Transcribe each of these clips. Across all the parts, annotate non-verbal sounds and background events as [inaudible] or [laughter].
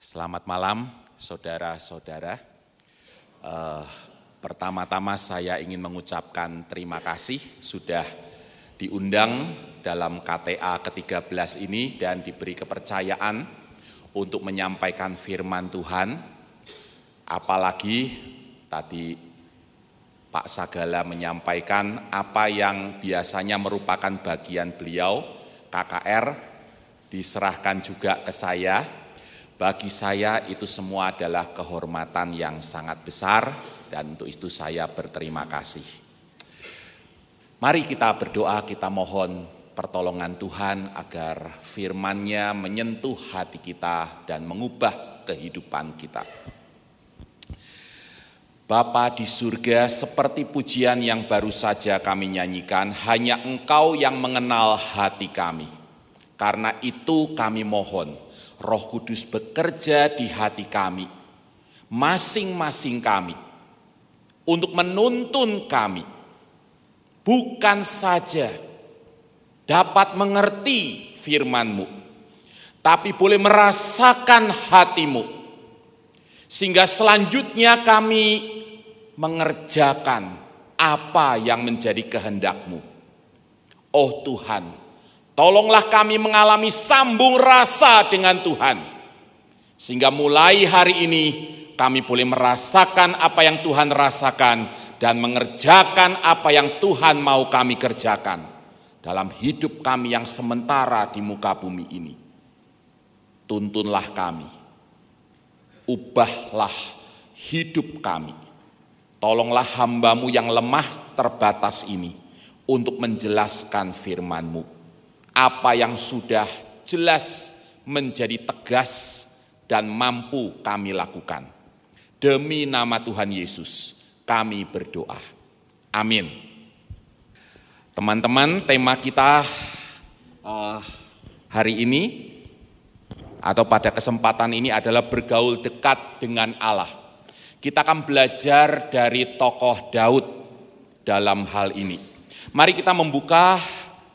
Selamat malam, saudara-saudara. Uh, Pertama-tama saya ingin mengucapkan terima kasih sudah diundang dalam KTA ke-13 ini dan diberi kepercayaan untuk menyampaikan firman Tuhan. Apalagi tadi Pak Sagala menyampaikan apa yang biasanya merupakan bagian beliau, KKR, diserahkan juga ke saya. Bagi saya itu semua adalah kehormatan yang sangat besar dan untuk itu saya berterima kasih. Mari kita berdoa, kita mohon pertolongan Tuhan agar firman-Nya menyentuh hati kita dan mengubah kehidupan kita. Bapa di surga, seperti pujian yang baru saja kami nyanyikan, hanya Engkau yang mengenal hati kami. Karena itu kami mohon, Roh Kudus bekerja di hati kami, masing-masing kami, untuk menuntun kami, bukan saja dapat mengerti firman-Mu, tapi boleh merasakan hatimu, sehingga selanjutnya kami mengerjakan apa yang menjadi kehendak-Mu. Oh Tuhan, Tolonglah kami mengalami sambung rasa dengan Tuhan. Sehingga mulai hari ini kami boleh merasakan apa yang Tuhan rasakan dan mengerjakan apa yang Tuhan mau kami kerjakan dalam hidup kami yang sementara di muka bumi ini. Tuntunlah kami, ubahlah hidup kami. Tolonglah hambamu yang lemah terbatas ini untuk menjelaskan firman-Mu apa yang sudah jelas menjadi tegas dan mampu kami lakukan. Demi nama Tuhan Yesus, kami berdoa. Amin. Teman-teman, tema kita uh, hari ini atau pada kesempatan ini adalah bergaul dekat dengan Allah. Kita akan belajar dari tokoh Daud dalam hal ini. Mari kita membuka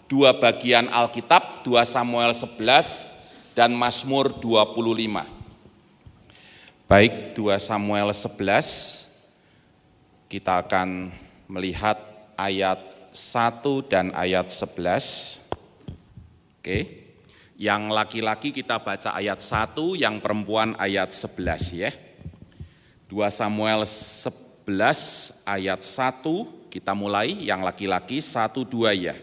dua bagian Alkitab, 2 Samuel 11 dan Mazmur 25. Baik, 2 Samuel 11 kita akan melihat ayat 1 dan ayat 11. Oke. Yang laki-laki kita baca ayat 1, yang perempuan ayat 11 ya. 2 Samuel 11 ayat 1 kita mulai yang laki-laki 1 2 ya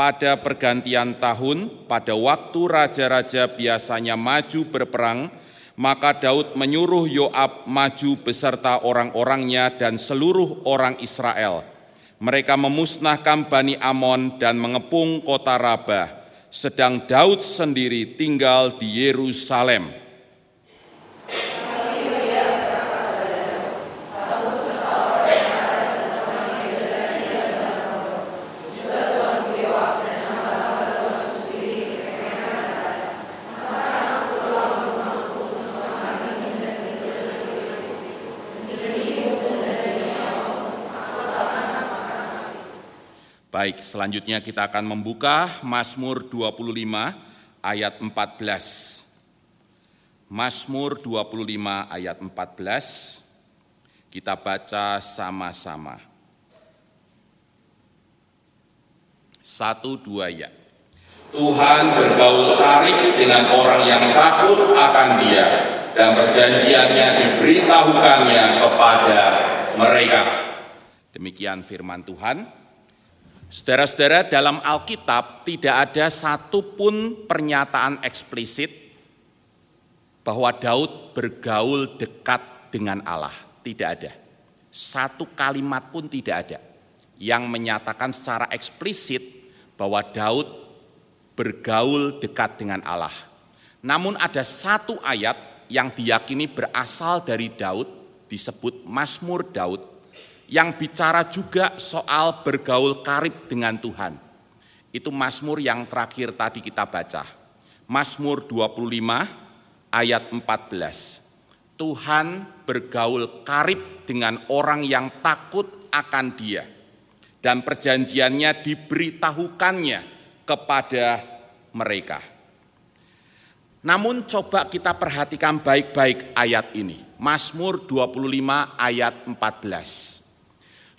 pada pergantian tahun, pada waktu raja-raja biasanya maju berperang, maka Daud menyuruh Yoab maju beserta orang-orangnya dan seluruh orang Israel. Mereka memusnahkan Bani Amon dan mengepung kota Rabah, sedang Daud sendiri tinggal di Yerusalem. Baik, selanjutnya kita akan membuka Mazmur 25 ayat 14. Mazmur 25 ayat 14. Kita baca sama-sama. Satu dua ya. Tuhan bergaul tarik dengan orang yang takut akan dia dan perjanjiannya diberitahukannya kepada mereka. Demikian firman Tuhan. Saudara-saudara, dalam Alkitab tidak ada satupun pernyataan eksplisit bahwa Daud bergaul dekat dengan Allah. Tidak ada. Satu kalimat pun tidak ada yang menyatakan secara eksplisit bahwa Daud bergaul dekat dengan Allah. Namun ada satu ayat yang diyakini berasal dari Daud, disebut Mazmur Daud, yang bicara juga soal bergaul karib dengan Tuhan. Itu Mazmur yang terakhir tadi kita baca. Mazmur 25 ayat 14. Tuhan bergaul karib dengan orang yang takut akan dia. Dan perjanjiannya diberitahukannya kepada mereka. Namun coba kita perhatikan baik-baik ayat ini. Mazmur 25 ayat 14.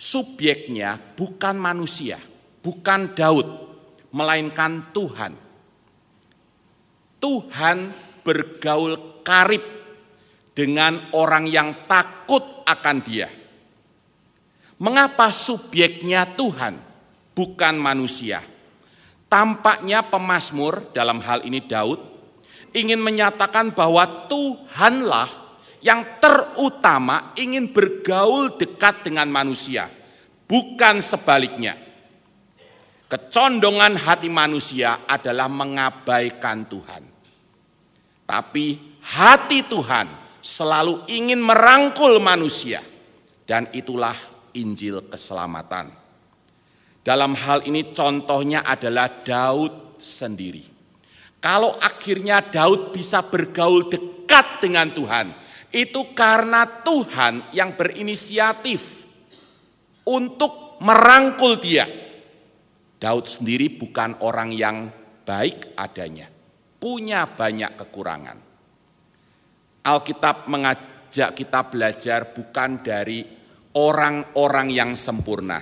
Subjeknya bukan manusia, bukan Daud, melainkan Tuhan. Tuhan bergaul karib dengan orang yang takut akan dia. Mengapa subjeknya Tuhan, bukan manusia? Tampaknya pemazmur dalam hal ini Daud ingin menyatakan bahwa Tuhanlah yang terutama ingin bergaul dekat dengan manusia, bukan sebaliknya. Kecondongan hati manusia adalah mengabaikan Tuhan. Tapi hati Tuhan selalu ingin merangkul manusia dan itulah Injil keselamatan. Dalam hal ini contohnya adalah Daud sendiri. Kalau akhirnya Daud bisa bergaul dekat dengan Tuhan, itu karena Tuhan yang berinisiatif untuk merangkul dia. Daud sendiri bukan orang yang baik adanya, punya banyak kekurangan. Alkitab mengajak kita belajar bukan dari orang-orang yang sempurna,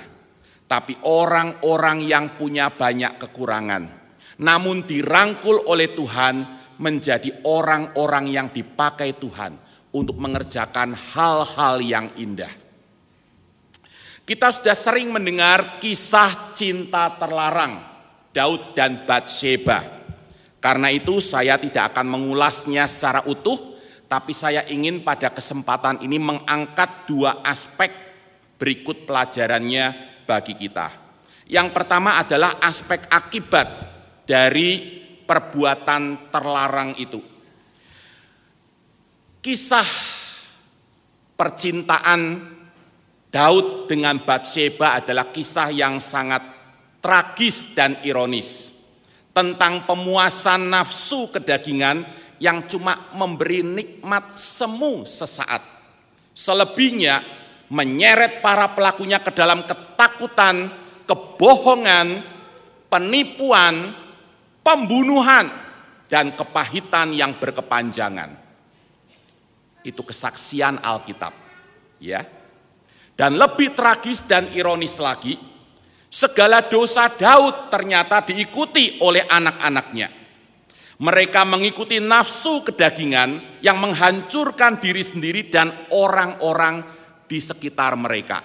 tapi orang-orang yang punya banyak kekurangan namun dirangkul oleh Tuhan menjadi orang-orang yang dipakai Tuhan untuk mengerjakan hal-hal yang indah. Kita sudah sering mendengar kisah cinta terlarang Daud dan Bathsheba. Karena itu saya tidak akan mengulasnya secara utuh, tapi saya ingin pada kesempatan ini mengangkat dua aspek berikut pelajarannya bagi kita. Yang pertama adalah aspek akibat dari perbuatan terlarang itu. Kisah percintaan Daud dengan Bathsheba adalah kisah yang sangat tragis dan ironis tentang pemuasan nafsu kedagingan yang cuma memberi nikmat semu sesaat. Selebihnya menyeret para pelakunya ke dalam ketakutan, kebohongan, penipuan, pembunuhan dan kepahitan yang berkepanjangan. Itu kesaksian Alkitab, ya. Dan lebih tragis dan ironis lagi, segala dosa Daud ternyata diikuti oleh anak-anaknya. Mereka mengikuti nafsu kedagingan yang menghancurkan diri sendiri dan orang-orang di sekitar mereka.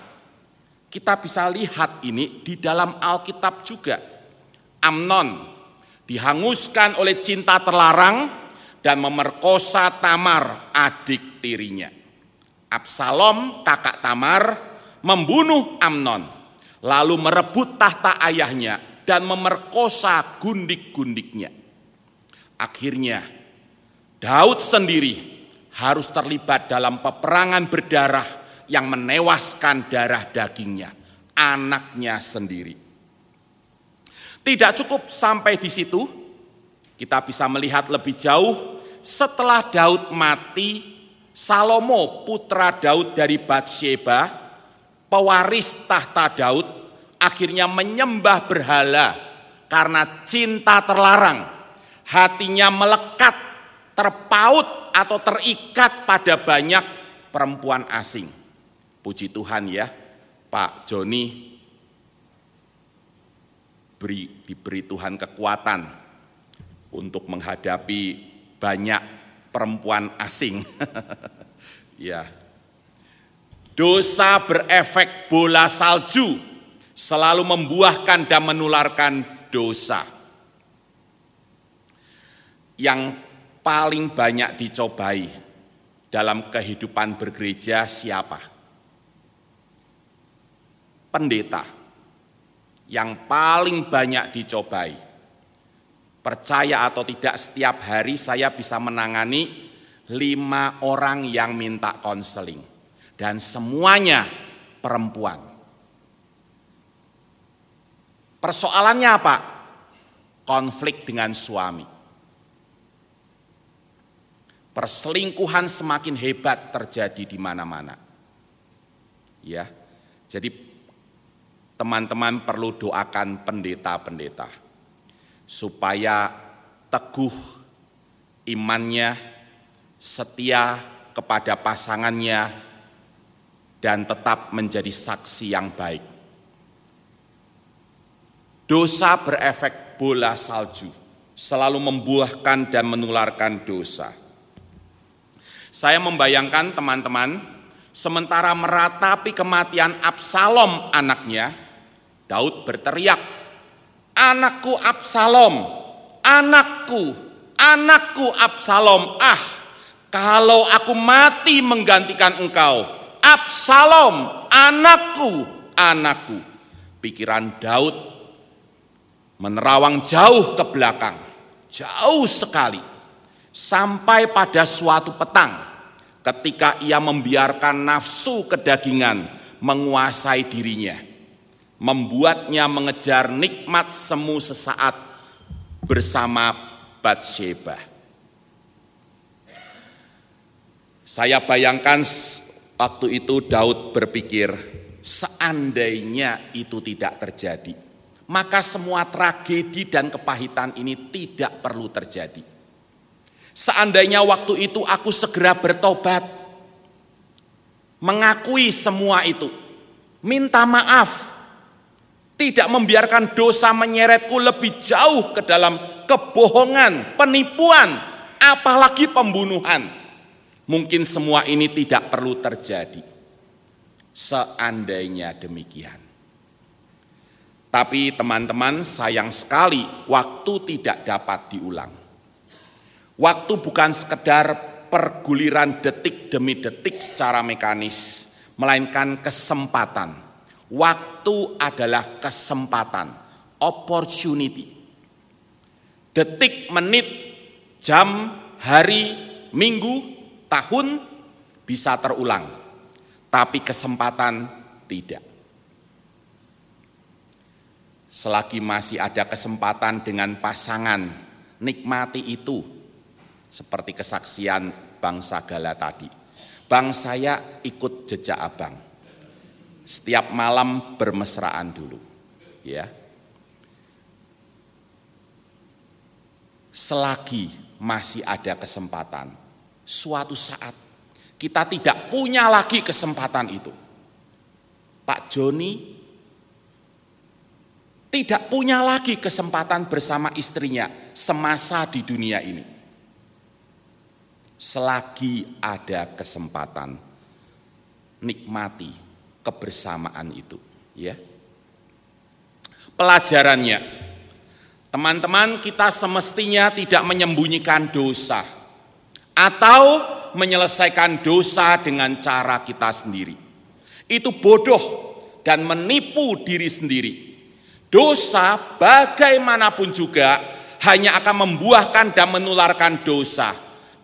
Kita bisa lihat ini di dalam Alkitab juga. Amnon dihanguskan oleh cinta terlarang dan memerkosa Tamar adik tirinya. Absalom kakak Tamar membunuh Amnon lalu merebut tahta ayahnya dan memerkosa gundik-gundiknya. Akhirnya Daud sendiri harus terlibat dalam peperangan berdarah yang menewaskan darah dagingnya, anaknya sendiri. Tidak cukup sampai di situ, kita bisa melihat lebih jauh setelah Daud mati, Salomo putra Daud dari Batsheba, pewaris tahta Daud, akhirnya menyembah berhala karena cinta terlarang. Hatinya melekat, terpaut atau terikat pada banyak perempuan asing. Puji Tuhan ya, Pak Joni diberi, diberi Tuhan kekuatan untuk menghadapi banyak perempuan asing. [laughs] ya. Dosa berefek bola salju, selalu membuahkan dan menularkan dosa. Yang paling banyak dicobai dalam kehidupan bergereja siapa? Pendeta yang paling banyak dicobai. Percaya atau tidak setiap hari saya bisa menangani lima orang yang minta konseling. Dan semuanya perempuan. Persoalannya apa? Konflik dengan suami. Perselingkuhan semakin hebat terjadi di mana-mana. Ya. Jadi teman-teman perlu doakan pendeta-pendeta supaya teguh imannya, setia kepada pasangannya, dan tetap menjadi saksi yang baik. Dosa berefek bola salju, selalu membuahkan dan menularkan dosa. Saya membayangkan teman-teman, sementara meratapi kematian Absalom anaknya, Daud berteriak, "Anakku Absalom, anakku, anakku Absalom, ah, kalau aku mati menggantikan engkau, Absalom, anakku, anakku." Pikiran Daud menerawang jauh ke belakang, jauh sekali, sampai pada suatu petang, ketika ia membiarkan nafsu kedagingan menguasai dirinya membuatnya mengejar nikmat semu sesaat bersama Batsheba. Saya bayangkan waktu itu Daud berpikir, seandainya itu tidak terjadi, maka semua tragedi dan kepahitan ini tidak perlu terjadi. Seandainya waktu itu aku segera bertobat, mengakui semua itu, minta maaf, tidak membiarkan dosa menyeretku lebih jauh ke dalam kebohongan, penipuan, apalagi pembunuhan. Mungkin semua ini tidak perlu terjadi. Seandainya demikian. Tapi teman-teman sayang sekali waktu tidak dapat diulang. Waktu bukan sekedar perguliran detik demi detik secara mekanis, melainkan kesempatan Waktu adalah kesempatan, opportunity. Detik, menit, jam, hari, minggu, tahun bisa terulang, tapi kesempatan tidak. Selagi masih ada kesempatan dengan pasangan, nikmati itu. Seperti kesaksian Bang Sagala tadi. Bang saya ikut jejak abang setiap malam bermesraan dulu. Ya. Selagi masih ada kesempatan, suatu saat kita tidak punya lagi kesempatan itu. Pak Joni tidak punya lagi kesempatan bersama istrinya semasa di dunia ini. Selagi ada kesempatan, nikmati kebersamaan itu, ya. Pelajarannya, teman-teman kita semestinya tidak menyembunyikan dosa atau menyelesaikan dosa dengan cara kita sendiri. Itu bodoh dan menipu diri sendiri. Dosa bagaimanapun juga hanya akan membuahkan dan menularkan dosa.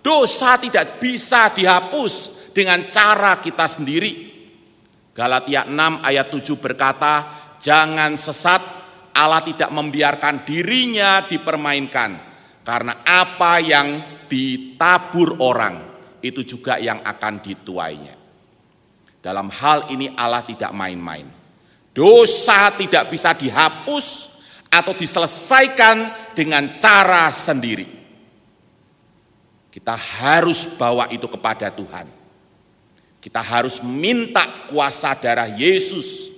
Dosa tidak bisa dihapus dengan cara kita sendiri. Galatia 6 ayat 7 berkata, jangan sesat, Allah tidak membiarkan dirinya dipermainkan. Karena apa yang ditabur orang, itu juga yang akan dituainya. Dalam hal ini Allah tidak main-main. Dosa tidak bisa dihapus atau diselesaikan dengan cara sendiri. Kita harus bawa itu kepada Tuhan kita harus minta kuasa darah Yesus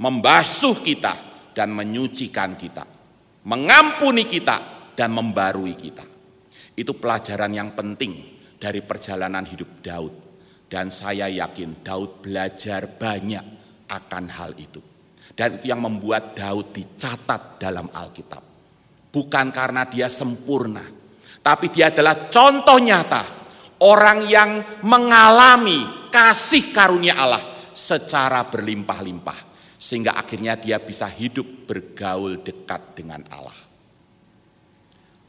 membasuh kita dan menyucikan kita, mengampuni kita dan membarui kita. Itu pelajaran yang penting dari perjalanan hidup Daud. Dan saya yakin Daud belajar banyak akan hal itu. Dan itu yang membuat Daud dicatat dalam Alkitab. Bukan karena dia sempurna, tapi dia adalah contoh nyata orang yang mengalami kasih karunia Allah secara berlimpah-limpah sehingga akhirnya dia bisa hidup bergaul dekat dengan Allah.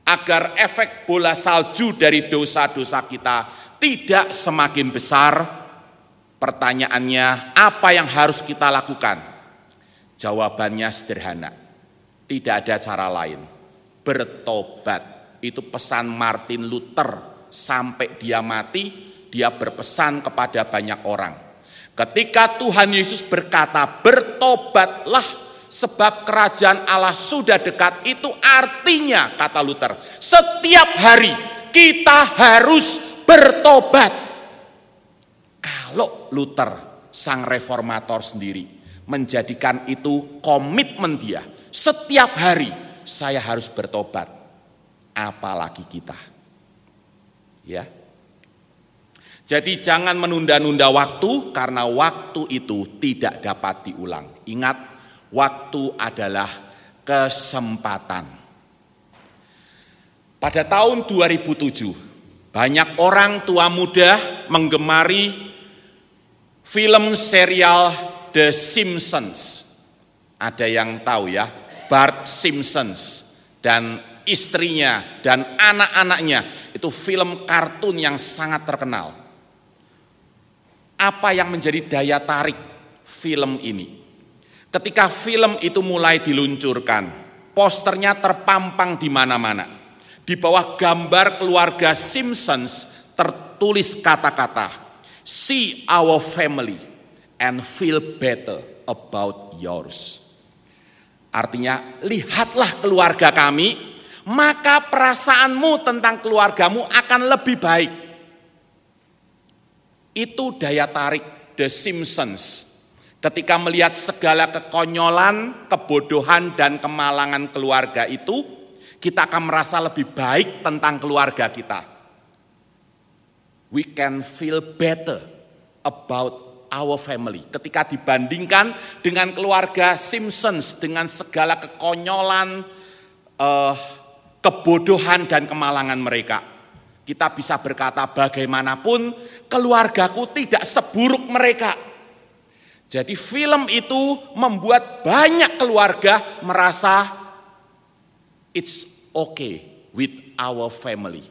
Agar efek bola salju dari dosa-dosa kita tidak semakin besar, pertanyaannya apa yang harus kita lakukan? Jawabannya sederhana. Tidak ada cara lain. Bertobat. Itu pesan Martin Luther sampai dia mati, dia berpesan kepada banyak orang. Ketika Tuhan Yesus berkata, "Bertobatlah, sebab kerajaan Allah sudah dekat." Itu artinya, kata Luther, setiap hari kita harus bertobat. Kalau Luther, sang reformator sendiri, menjadikan itu komitmen dia. Setiap hari saya harus bertobat. Apalagi kita. Ya. Jadi jangan menunda-nunda waktu karena waktu itu tidak dapat diulang. Ingat, waktu adalah kesempatan. Pada tahun 2007, banyak orang tua muda menggemari film serial The Simpsons. Ada yang tahu ya, Bart Simpsons dan istrinya dan anak-anaknya. Itu film kartun yang sangat terkenal. Apa yang menjadi daya tarik film ini? Ketika film itu mulai diluncurkan, posternya terpampang di mana-mana. Di bawah gambar keluarga Simpsons tertulis kata-kata, see our family and feel better about yours. Artinya, lihatlah keluarga kami, maka perasaanmu tentang keluargamu akan lebih baik. Itu daya tarik The Simpsons. Ketika melihat segala kekonyolan, kebodohan, dan kemalangan keluarga itu, kita akan merasa lebih baik tentang keluarga kita we can feel better about our family. Ketika dibandingkan dengan keluarga Simpsons dengan segala kekonyolan, uh, kebodohan dan kemalangan mereka. Kita bisa berkata bagaimanapun keluargaku tidak seburuk mereka. Jadi film itu membuat banyak keluarga merasa it's okay with our family.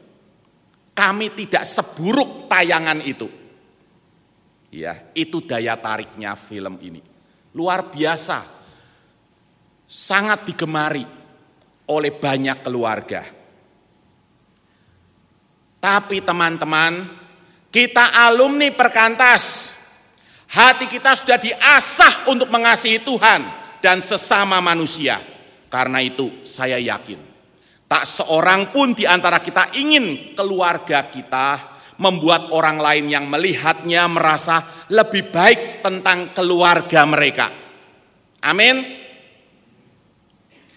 Kami tidak seburuk tayangan itu. Ya, itu daya tariknya film ini. Luar biasa. Sangat digemari oleh banyak keluarga. Tapi teman-teman, kita alumni perkantas. Hati kita sudah diasah untuk mengasihi Tuhan dan sesama manusia. Karena itu saya yakin Tak seorang pun di antara kita ingin keluarga kita membuat orang lain yang melihatnya merasa lebih baik tentang keluarga mereka. Amin.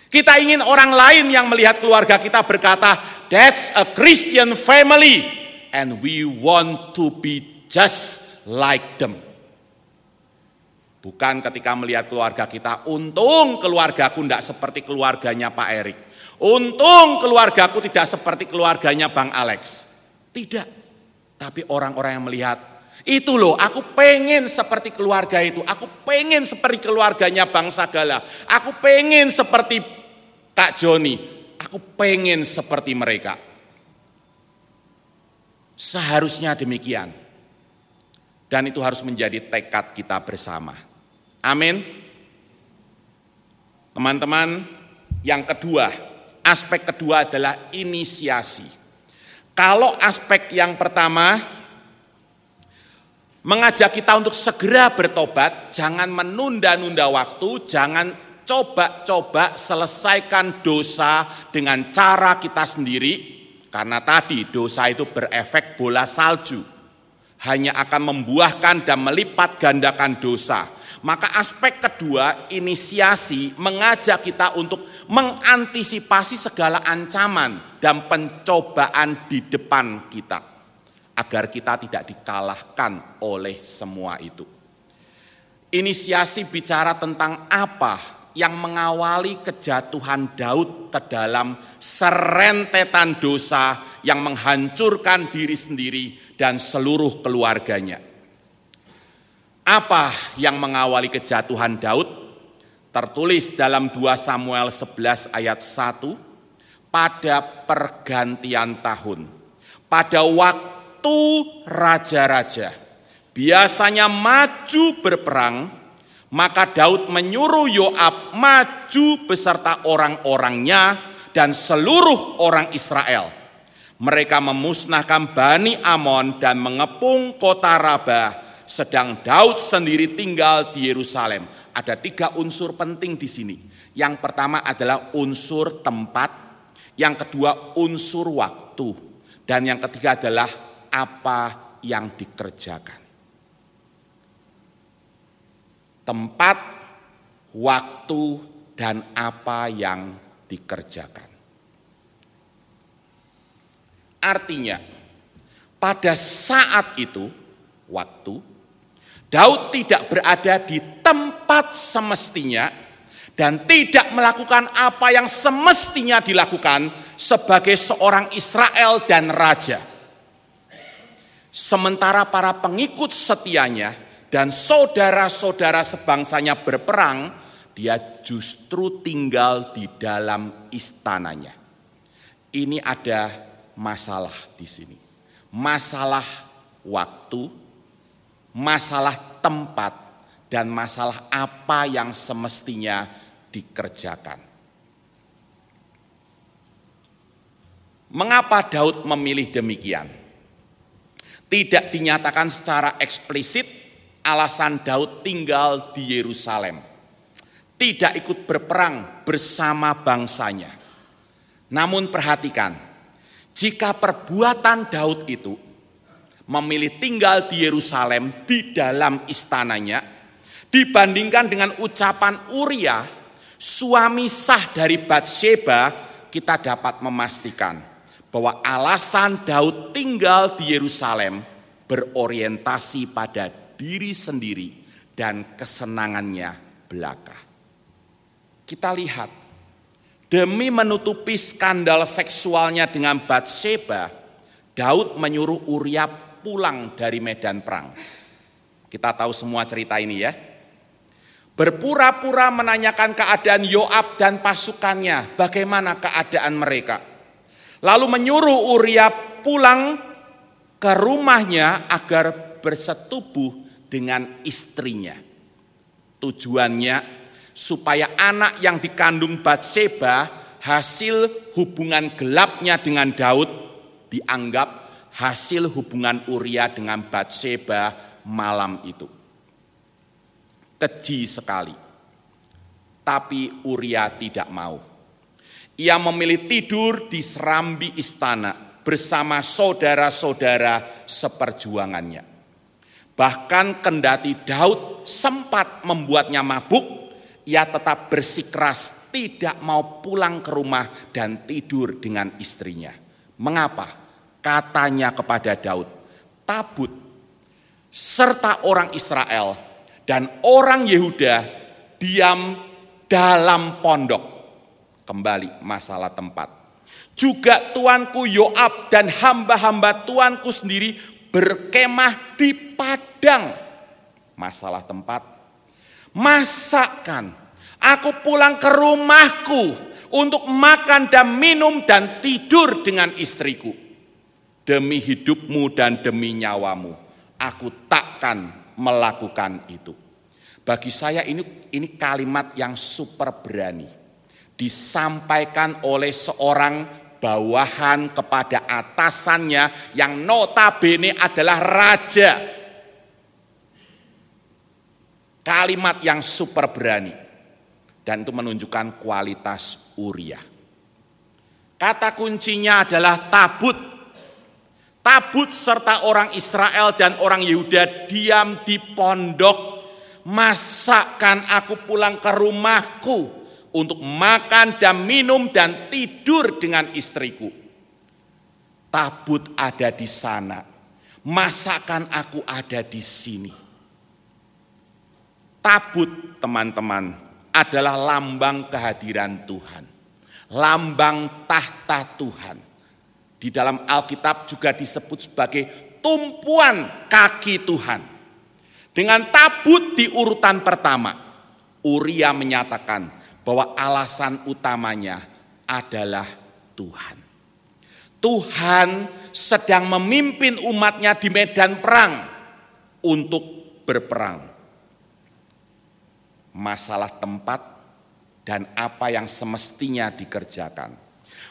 Kita ingin orang lain yang melihat keluarga kita berkata, "That's a Christian family and we want to be just like them." Bukan ketika melihat keluarga kita, untung keluargaku tidak seperti keluarganya Pak Erik. Untung keluargaku tidak seperti keluarganya Bang Alex. Tidak. Tapi orang-orang yang melihat, itu loh aku pengen seperti keluarga itu. Aku pengen seperti keluarganya Bang Sagala. Aku pengen seperti Kak Joni. Aku pengen seperti mereka. Seharusnya demikian. Dan itu harus menjadi tekad kita bersama. Amin. Teman-teman, yang kedua, Aspek kedua adalah inisiasi. Kalau aspek yang pertama mengajak kita untuk segera bertobat, jangan menunda-nunda waktu, jangan coba-coba selesaikan dosa dengan cara kita sendiri, karena tadi dosa itu berefek bola salju, hanya akan membuahkan dan melipat gandakan dosa. Maka aspek kedua, inisiasi mengajak kita untuk mengantisipasi segala ancaman dan pencobaan di depan kita. Agar kita tidak dikalahkan oleh semua itu. Inisiasi bicara tentang apa yang mengawali kejatuhan Daud ke dalam serentetan dosa yang menghancurkan diri sendiri dan seluruh keluarganya. Apa yang mengawali kejatuhan Daud? Tertulis dalam 2 Samuel 11 ayat 1, pada pergantian tahun, pada waktu raja-raja biasanya maju berperang, maka Daud menyuruh Yoab maju beserta orang-orangnya dan seluruh orang Israel. Mereka memusnahkan Bani Amon dan mengepung kota Rabah sedang Daud sendiri tinggal di Yerusalem. Ada tiga unsur penting di sini. Yang pertama adalah unsur tempat, yang kedua unsur waktu, Dan yang ketiga adalah apa yang dikerjakan. Tempat, waktu, dan apa yang dikerjakan. Artinya, pada saat itu, waktu, Daud tidak berada di tempat semestinya dan tidak melakukan apa yang semestinya dilakukan sebagai seorang Israel dan raja. Sementara para pengikut setianya dan saudara-saudara sebangsanya berperang, dia justru tinggal di dalam istananya. Ini ada masalah di sini. Masalah waktu, masalah tempat, dan masalah apa yang semestinya dikerjakan. Mengapa Daud memilih demikian? Tidak dinyatakan secara eksplisit alasan Daud tinggal di Yerusalem. Tidak ikut berperang bersama bangsanya. Namun perhatikan, jika perbuatan Daud itu memilih tinggal di Yerusalem di dalam istananya dibandingkan dengan ucapan Uria suami sah dari Batsheba kita dapat memastikan bahwa alasan Daud tinggal di Yerusalem berorientasi pada diri sendiri dan kesenangannya belaka. Kita lihat, demi menutupi skandal seksualnya dengan Batsheba, Daud menyuruh Uria pulang dari medan perang. Kita tahu semua cerita ini ya. Berpura-pura menanyakan keadaan Yoab dan pasukannya, bagaimana keadaan mereka. Lalu menyuruh Uria pulang ke rumahnya agar bersetubuh dengan istrinya. Tujuannya supaya anak yang dikandung Batseba hasil hubungan gelapnya dengan Daud dianggap hasil hubungan Uria dengan Batseba malam itu. Keji sekali. Tapi Uria tidak mau. Ia memilih tidur di serambi istana bersama saudara-saudara seperjuangannya. Bahkan kendati Daud sempat membuatnya mabuk, ia tetap bersikeras tidak mau pulang ke rumah dan tidur dengan istrinya. Mengapa? katanya kepada Daud, tabut serta orang Israel dan orang Yehuda diam dalam pondok. Kembali masalah tempat. Juga tuanku Yoab dan hamba-hamba tuanku sendiri berkemah di padang. Masalah tempat. Masakan. Aku pulang ke rumahku untuk makan dan minum dan tidur dengan istriku demi hidupmu dan demi nyawamu. Aku takkan melakukan itu. Bagi saya ini ini kalimat yang super berani. Disampaikan oleh seorang bawahan kepada atasannya yang notabene adalah raja. Kalimat yang super berani. Dan itu menunjukkan kualitas Uria. Kata kuncinya adalah tabut Tabut serta orang Israel dan orang Yehuda diam di pondok. Masakkan aku pulang ke rumahku untuk makan dan minum dan tidur dengan istriku. Tabut ada di sana. Masakan aku ada di sini. Tabut teman-teman adalah lambang kehadiran Tuhan. Lambang tahta Tuhan di dalam Alkitab juga disebut sebagai tumpuan kaki Tuhan. Dengan tabut di urutan pertama, Uria menyatakan bahwa alasan utamanya adalah Tuhan. Tuhan sedang memimpin umatnya di medan perang untuk berperang. Masalah tempat dan apa yang semestinya dikerjakan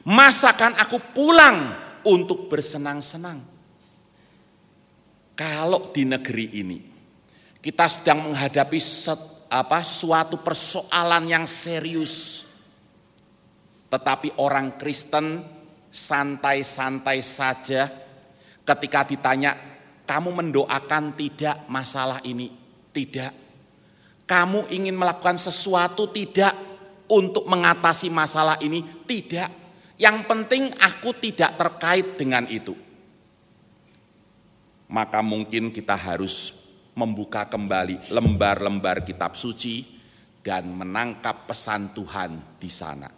Masakan aku pulang untuk bersenang-senang. Kalau di negeri ini kita sedang menghadapi apa suatu persoalan yang serius. Tetapi orang Kristen santai-santai saja ketika ditanya, kamu mendoakan tidak masalah ini? Tidak. Kamu ingin melakukan sesuatu tidak untuk mengatasi masalah ini? Tidak. Yang penting aku tidak terkait dengan itu. Maka mungkin kita harus membuka kembali lembar-lembar kitab suci dan menangkap pesan Tuhan di sana.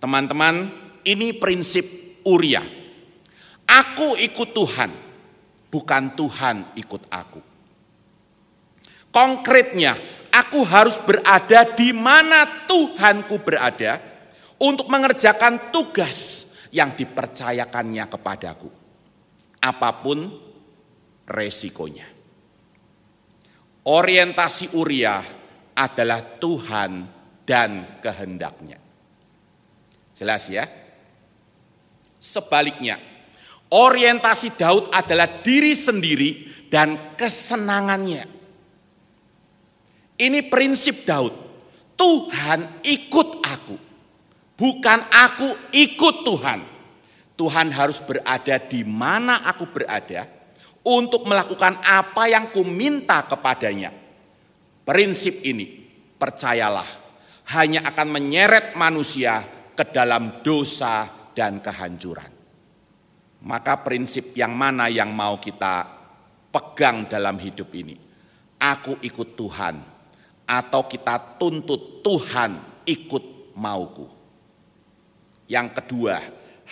Teman-teman, ini prinsip Uria. Aku ikut Tuhan, bukan Tuhan ikut aku. Konkretnya, aku harus berada di mana Tuhanku berada untuk mengerjakan tugas yang dipercayakannya kepadaku. Apa pun resikonya. Orientasi Uria adalah Tuhan dan kehendaknya. Jelas ya? Sebaliknya, orientasi Daud adalah diri sendiri dan kesenangannya. Ini prinsip Daud. Tuhan ikut aku. Bukan aku ikut Tuhan. Tuhan harus berada di mana aku berada untuk melakukan apa yang ku minta kepadanya. Prinsip ini, percayalah, hanya akan menyeret manusia ke dalam dosa dan kehancuran. Maka prinsip yang mana yang mau kita pegang dalam hidup ini? Aku ikut Tuhan atau kita tuntut Tuhan ikut mauku. Yang kedua,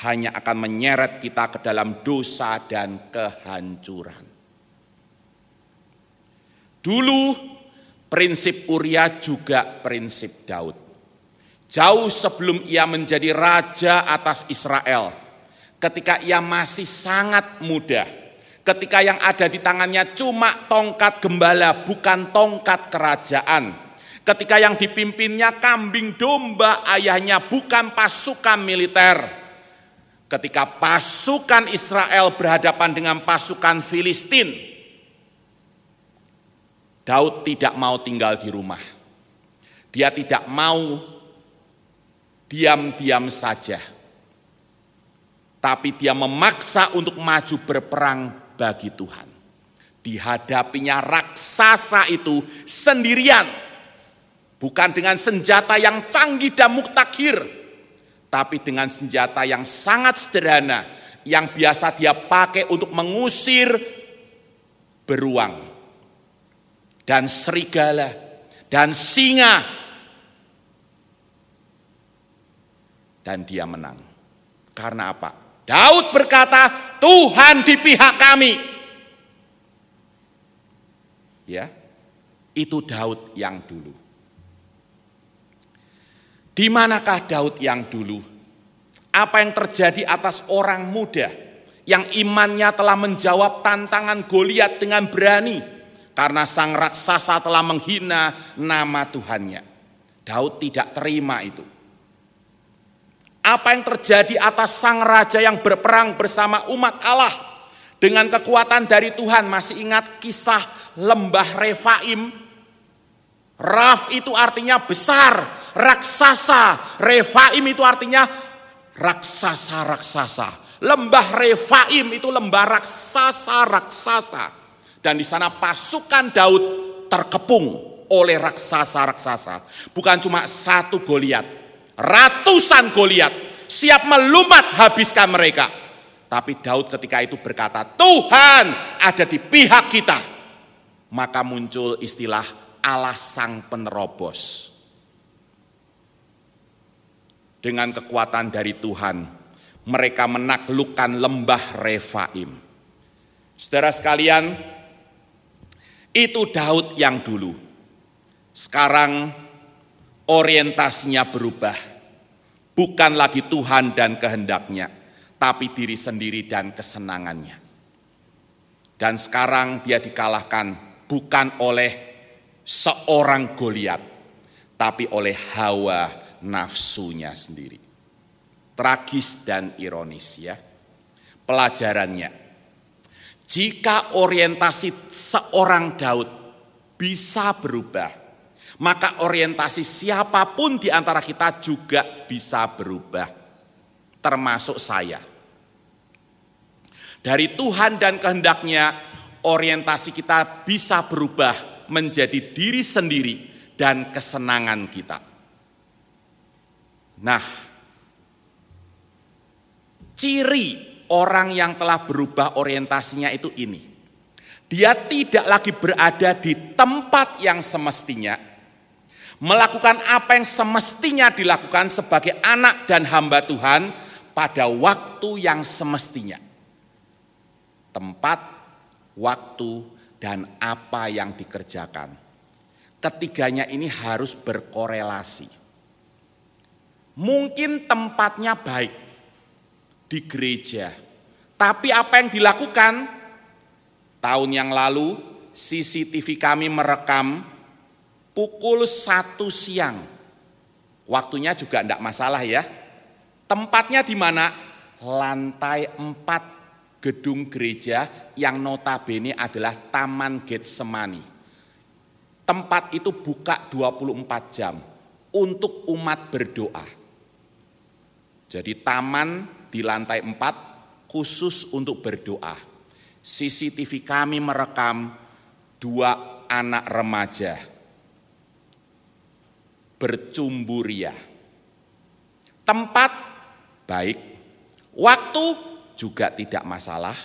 hanya akan menyeret kita ke dalam dosa dan kehancuran. Dulu prinsip Uria juga prinsip Daud. Jauh sebelum ia menjadi raja atas Israel, ketika ia masih sangat muda, ketika yang ada di tangannya cuma tongkat gembala, bukan tongkat kerajaan. Ketika yang dipimpinnya kambing domba ayahnya, bukan pasukan militer. Ketika pasukan Israel berhadapan dengan pasukan Filistin, Daud tidak mau tinggal di rumah. Dia tidak mau diam-diam saja. Tapi dia memaksa untuk maju berperang bagi Tuhan. Dihadapinya raksasa itu sendirian. Bukan dengan senjata yang canggih dan muktakhir. Tapi dengan senjata yang sangat sederhana. Yang biasa dia pakai untuk mengusir beruang. Dan serigala. Dan singa dan dia menang. Karena apa? Daud berkata, Tuhan di pihak kami. Ya, itu Daud yang dulu. Di manakah Daud yang dulu? Apa yang terjadi atas orang muda yang imannya telah menjawab tantangan Goliat dengan berani karena sang raksasa telah menghina nama Tuhannya. Daud tidak terima itu. Apa yang terjadi atas sang raja yang berperang bersama umat Allah dengan kekuatan dari Tuhan. Masih ingat kisah lembah Refaim? Raf itu artinya besar, raksasa. Refaim itu artinya raksasa-raksasa. Lembah Refaim itu lembah raksasa-raksasa. Dan di sana pasukan Daud terkepung oleh raksasa-raksasa. Bukan cuma satu Goliat, ratusan Goliat siap melumat habiskan mereka. Tapi Daud ketika itu berkata, Tuhan ada di pihak kita. Maka muncul istilah Allah sang penerobos. Dengan kekuatan dari Tuhan, mereka menaklukkan lembah Refaim. Saudara sekalian, itu Daud yang dulu. Sekarang orientasinya berubah. Bukan lagi Tuhan dan kehendaknya, tapi diri sendiri dan kesenangannya. Dan sekarang dia dikalahkan bukan oleh seorang Goliat, tapi oleh hawa nafsunya sendiri. Tragis dan ironis ya. Pelajarannya, jika orientasi seorang Daud bisa berubah, maka orientasi siapa pun di antara kita juga bisa berubah, termasuk saya. Dari Tuhan dan kehendaknya, orientasi kita bisa berubah menjadi diri sendiri dan kesenangan kita. Nah, ciri orang yang telah berubah orientasinya itu ini. Dia tidak lagi berada di tempat yang semestinya, melakukan apa yang semestinya dilakukan sebagai anak dan hamba Tuhan pada waktu yang semestinya. Tempat, waktu, dan apa yang dikerjakan. Ketiganya ini harus berkorelasi. Mungkin tempatnya baik di gereja, tapi apa yang dilakukan Tahun yang lalu CCTV kami merekam pukul satu siang. Waktunya juga tidak masalah ya. Tempatnya di mana? Lantai empat gedung gereja yang notabene adalah Taman Getsemani. Tempat itu buka 24 jam untuk umat berdoa. Jadi taman di lantai empat khusus untuk berdoa. CCTV kami merekam dua anak remaja bercumburia. Tempat baik, waktu juga tidak masalah,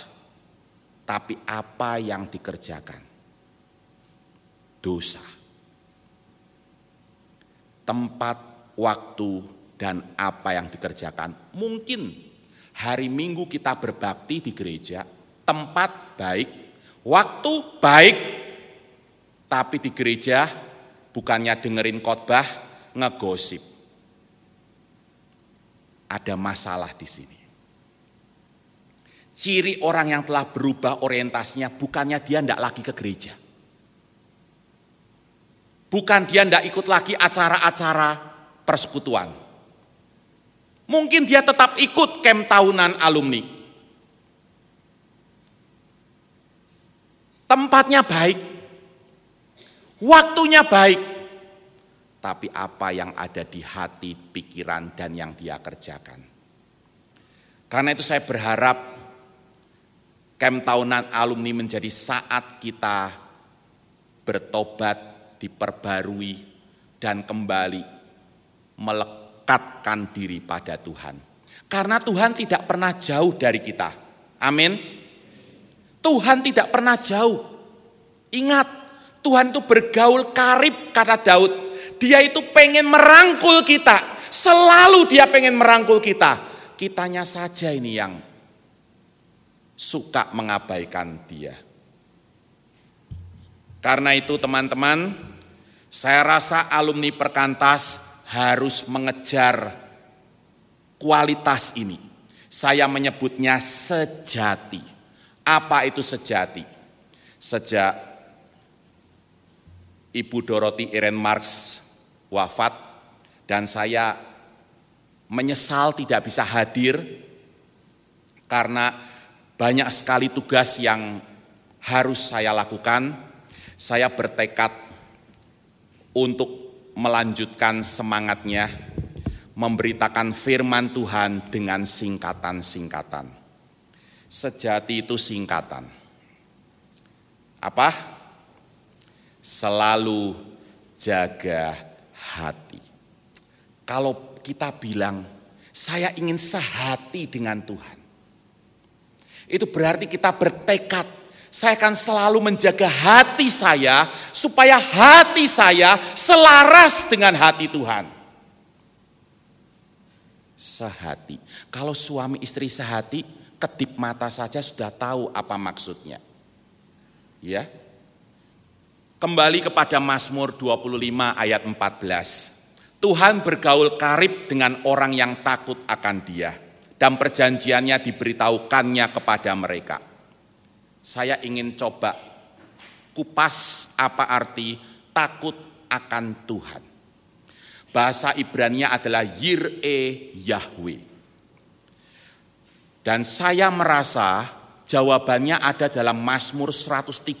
tapi apa yang dikerjakan? Dosa. Tempat, waktu, dan apa yang dikerjakan. Mungkin hari Minggu kita berbakti di gereja, tempat baik, waktu baik, tapi di gereja bukannya dengerin khotbah, ngegosip. Ada masalah di sini. Ciri orang yang telah berubah orientasinya bukannya dia tidak lagi ke gereja. Bukan dia tidak ikut lagi acara-acara persekutuan. Mungkin dia tetap ikut camp tahunan alumni. Tempatnya baik, waktunya baik, tapi apa yang ada di hati, pikiran, dan yang dia kerjakan. Karena itu saya berharap camp tahunan alumni menjadi saat kita bertobat, diperbarui, dan kembali melekatkan diri pada Tuhan. Karena Tuhan tidak pernah jauh dari kita. Amin. Tuhan tidak pernah jauh. Ingat, Tuhan itu bergaul karib kata Daud. Dia itu pengen merangkul kita. Selalu dia pengen merangkul kita. Kitanya saja ini yang suka mengabaikan dia. Karena itu teman-teman, saya rasa alumni perkantas harus mengejar kualitas ini. Saya menyebutnya sejati. Apa itu sejati? Sejak Ibu Dorothy Irene Marx wafat dan saya menyesal tidak bisa hadir karena banyak sekali tugas yang harus saya lakukan. Saya bertekad untuk melanjutkan semangatnya memberitakan firman Tuhan dengan singkatan-singkatan. Sejati itu singkatan. Apa? Selalu jaga hati. Kalau kita bilang, saya ingin sehati dengan Tuhan. Itu berarti kita bertekad, saya akan selalu menjaga hati saya supaya hati saya selaras dengan hati Tuhan. Sehati. Kalau suami istri sehati, kedip mata saja sudah tahu apa maksudnya. Ya. Kembali kepada Mazmur 25 ayat 14. Tuhan bergaul karib dengan orang yang takut akan dia. Dan perjanjiannya diberitahukannya kepada mereka. Saya ingin coba kupas apa arti takut akan Tuhan. Bahasa Ibrania adalah Yir'e Yahweh. Dan saya merasa jawabannya ada dalam Mazmur 130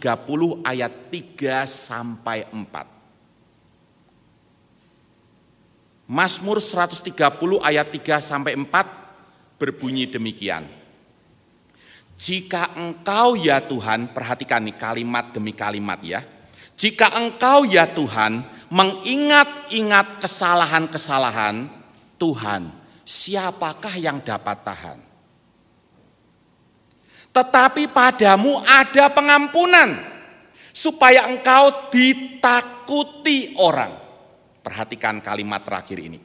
ayat 3 sampai 4. Mazmur 130 ayat 3 sampai 4 berbunyi demikian. Jika engkau ya Tuhan, perhatikan nih kalimat demi kalimat ya. Jika engkau ya Tuhan mengingat-ingat kesalahan-kesalahan Tuhan, siapakah yang dapat tahan? Tetapi padamu ada pengampunan, supaya engkau ditakuti orang. Perhatikan kalimat terakhir ini.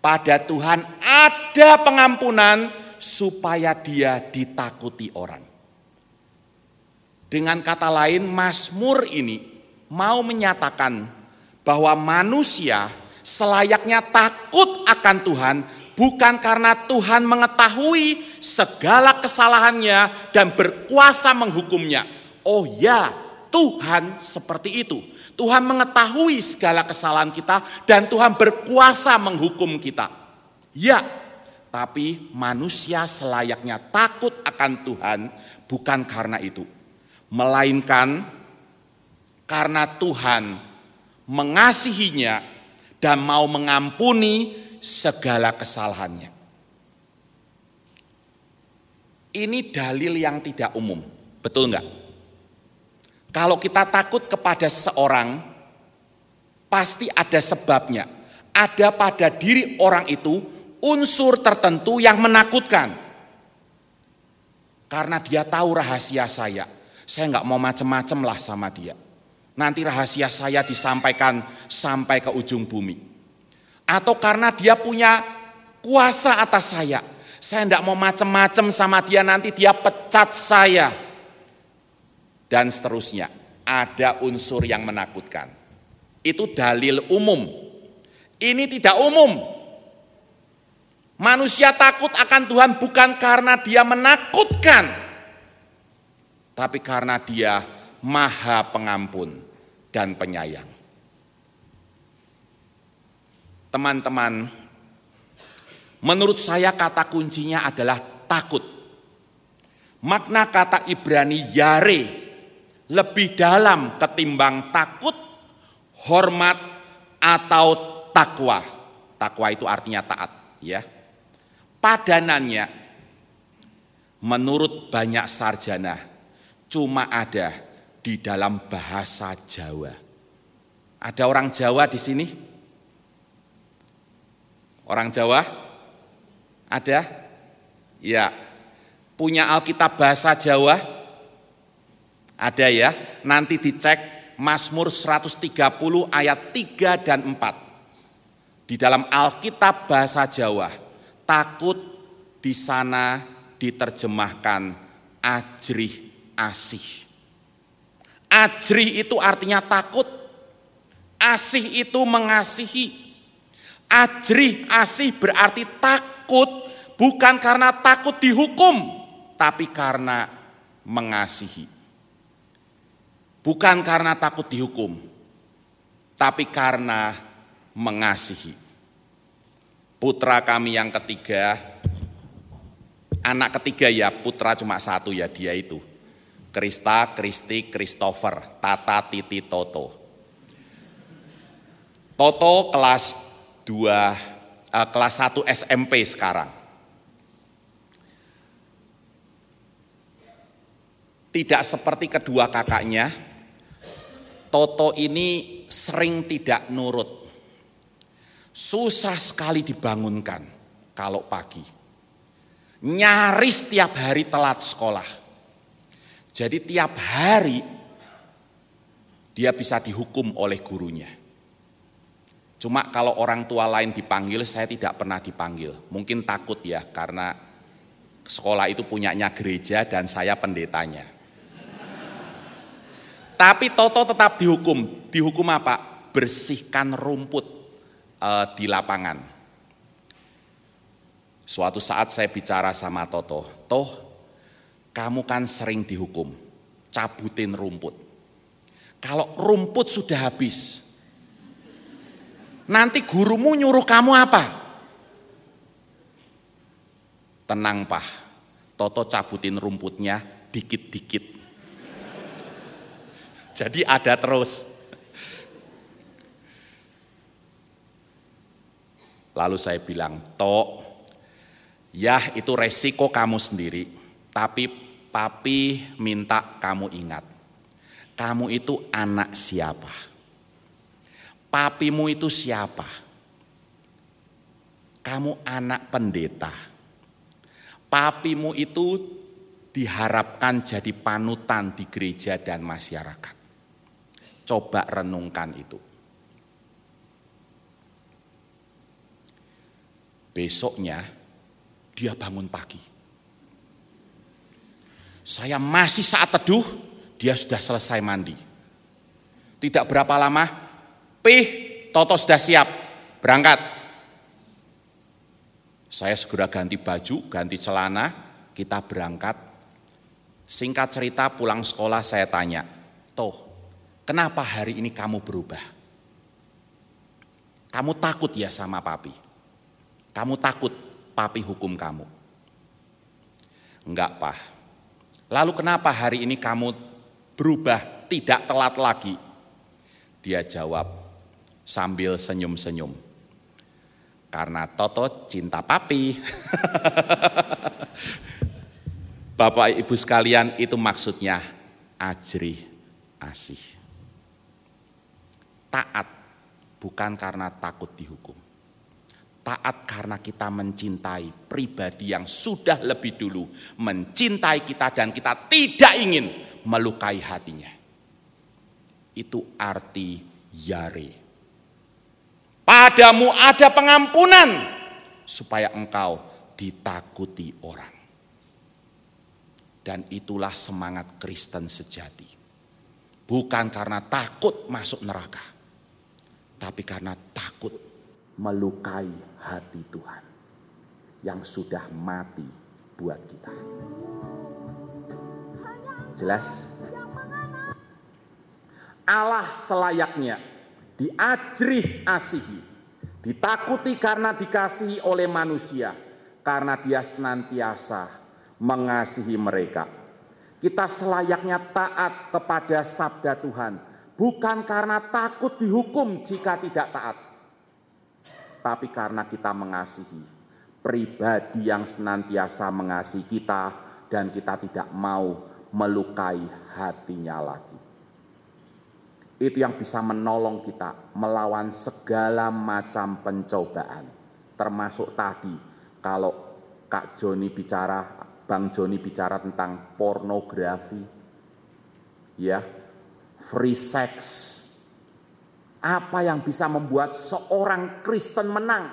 Pada Tuhan ada pengampunan supaya dia ditakuti orang. Dengan kata lain, Mazmur ini mau menyatakan bahwa manusia selayaknya takut akan Tuhan bukan karena Tuhan mengetahui segala kesalahannya dan berkuasa menghukumnya. Oh ya, Tuhan seperti itu. Tuhan mengetahui segala kesalahan kita dan Tuhan berkuasa menghukum kita. Ya, tapi manusia selayaknya takut akan Tuhan bukan karena itu. Melainkan karena Tuhan mengasihinya dan mau mengampuni segala kesalahannya. Ini dalil yang tidak umum, betul enggak? Kalau kita takut kepada seseorang, pasti ada sebabnya. Ada pada diri orang itu unsur tertentu yang menakutkan. Karena dia tahu rahasia saya. Saya nggak mau macem-macem lah sama dia. Nanti rahasia saya disampaikan sampai ke ujung bumi. Atau karena dia punya kuasa atas saya. Saya tidak mau macem-macem sama dia, nanti dia pecat saya dan seterusnya. Ada unsur yang menakutkan. Itu dalil umum. Ini tidak umum. Manusia takut akan Tuhan bukan karena dia menakutkan, tapi karena dia maha pengampun dan penyayang. Teman-teman, menurut saya kata kuncinya adalah takut. Makna kata Ibrani yare lebih dalam ketimbang takut, hormat, atau takwa. Takwa itu artinya taat, ya. Padanannya menurut banyak sarjana cuma ada di dalam bahasa Jawa. Ada orang Jawa di sini? Orang Jawa? Ada? Ya. Punya Alkitab bahasa Jawa? Ada ya, nanti dicek Mazmur 130 ayat 3 dan 4. Di dalam Alkitab bahasa Jawa, takut di sana diterjemahkan ajrih asih. Ajrih itu artinya takut, asih itu mengasihi. Ajrih asih berarti takut bukan karena takut dihukum, tapi karena mengasihi. Bukan karena takut dihukum, tapi karena mengasihi. Putra kami yang ketiga, anak ketiga ya putra cuma satu ya dia itu. Krista, Kristi, Christopher, Tata, Titi, Toto. Toto kelas 2, eh, kelas 1 SMP sekarang. Tidak seperti kedua kakaknya, Toto ini sering tidak nurut. Susah sekali dibangunkan kalau pagi. Nyaris tiap hari telat sekolah. Jadi tiap hari dia bisa dihukum oleh gurunya. Cuma kalau orang tua lain dipanggil, saya tidak pernah dipanggil. Mungkin takut ya, karena sekolah itu punyanya gereja dan saya pendetanya. Tapi Toto tetap dihukum. Dihukum apa? Bersihkan rumput uh, di lapangan. Suatu saat saya bicara sama Toto, Toh, kamu kan sering dihukum, cabutin rumput. Kalau rumput sudah habis, nanti gurumu nyuruh kamu apa? Tenang, Pak. Toto cabutin rumputnya dikit-dikit [laughs] jadi ada terus. Lalu saya bilang, Tok, ya itu resiko kamu sendiri, tapi papi minta kamu ingat. Kamu itu anak siapa? Papimu itu siapa? Kamu anak pendeta. Papimu itu diharapkan jadi panutan di gereja dan masyarakat. Coba renungkan itu. Besoknya dia bangun pagi. Saya masih saat teduh, dia sudah selesai mandi. Tidak berapa lama, pih, Toto sudah siap, berangkat. Saya segera ganti baju, ganti celana, kita berangkat. Singkat cerita pulang sekolah saya tanya, Toh, kenapa hari ini kamu berubah? Kamu takut ya sama papi? Kamu takut papi hukum kamu? Enggak, Pak. Lalu kenapa hari ini kamu berubah tidak telat lagi? Dia jawab sambil senyum-senyum. Karena Toto cinta papi. [laughs] Bapak Ibu sekalian itu maksudnya ajri asih. Taat bukan karena takut dihukum taat karena kita mencintai pribadi yang sudah lebih dulu mencintai kita dan kita tidak ingin melukai hatinya. Itu arti yare. Padamu ada pengampunan supaya engkau ditakuti orang. Dan itulah semangat Kristen sejati. Bukan karena takut masuk neraka, tapi karena takut melukai hati Tuhan yang sudah mati buat kita. Jelas? Allah selayaknya diajrih asihi, ditakuti karena dikasihi oleh manusia, karena dia senantiasa mengasihi mereka. Kita selayaknya taat kepada sabda Tuhan, bukan karena takut dihukum jika tidak taat, tapi karena kita mengasihi pribadi yang senantiasa mengasihi kita dan kita tidak mau melukai hatinya lagi. Itu yang bisa menolong kita melawan segala macam pencobaan. Termasuk tadi kalau Kak Joni bicara, Bang Joni bicara tentang pornografi, ya, free sex, apa yang bisa membuat seorang Kristen menang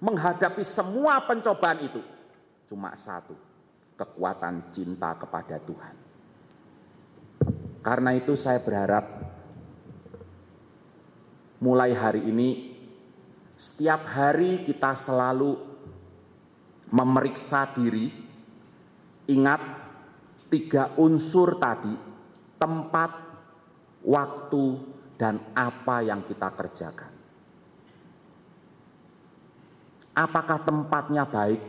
menghadapi semua pencobaan itu? Cuma satu, kekuatan cinta kepada Tuhan. Karena itu saya berharap mulai hari ini setiap hari kita selalu memeriksa diri, ingat tiga unsur tadi, tempat, waktu, dan apa yang kita kerjakan. Apakah tempatnya baik,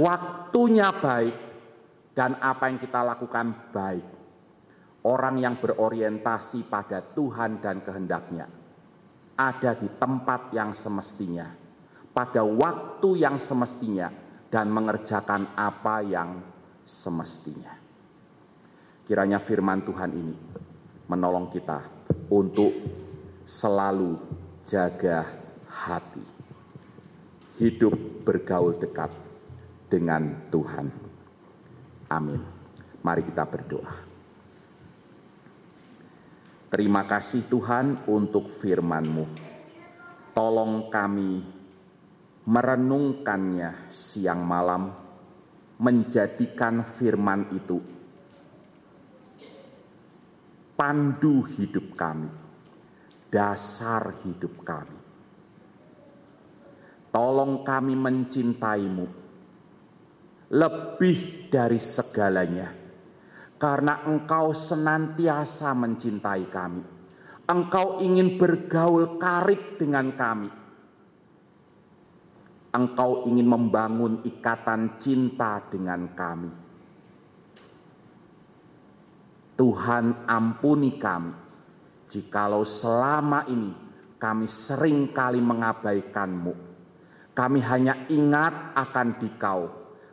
waktunya baik, dan apa yang kita lakukan baik. Orang yang berorientasi pada Tuhan dan kehendaknya ada di tempat yang semestinya, pada waktu yang semestinya, dan mengerjakan apa yang semestinya. Kiranya firman Tuhan ini menolong kita untuk selalu jaga hati. Hidup bergaul dekat dengan Tuhan. Amin. Mari kita berdoa. Terima kasih Tuhan untuk firman-Mu. Tolong kami merenungkannya siang malam, menjadikan firman itu pandu hidup kami, dasar hidup kami. Tolong kami mencintaimu lebih dari segalanya, karena engkau senantiasa mencintai kami. Engkau ingin bergaul karib dengan kami. Engkau ingin membangun ikatan cinta dengan kami Tuhan ampuni kami, jikalau selama ini kami sering kali mengabaikanmu. Kami hanya ingat akan dikau,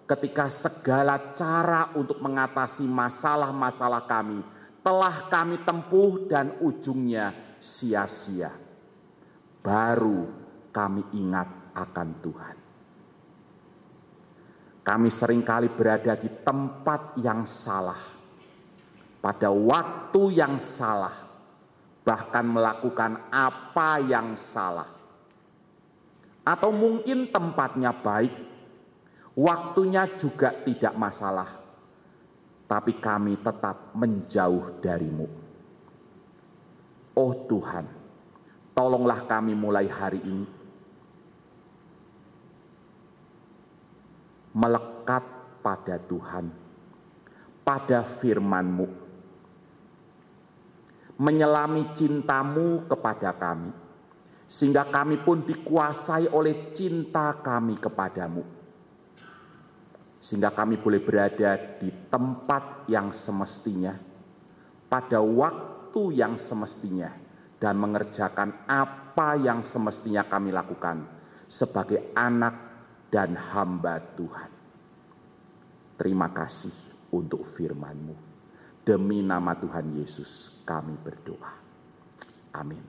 ketika segala cara untuk mengatasi masalah-masalah kami telah kami tempuh dan ujungnya sia-sia. Baru kami ingat akan Tuhan. Kami sering kali berada di tempat yang salah, pada waktu yang salah, bahkan melakukan apa yang salah, atau mungkin tempatnya baik, waktunya juga tidak masalah, tapi kami tetap menjauh darimu. Oh Tuhan, tolonglah kami mulai hari ini melekat pada Tuhan, pada firman-Mu, menyelami cintamu kepada kami, sehingga kami pun dikuasai oleh cinta kami kepadamu. Sehingga kami boleh berada di tempat yang semestinya, pada waktu yang semestinya, dan mengerjakan apa yang semestinya kami lakukan sebagai anak dan hamba Tuhan. Terima kasih untuk firman-Mu. Demi nama Tuhan Yesus kami berdoa. Amin.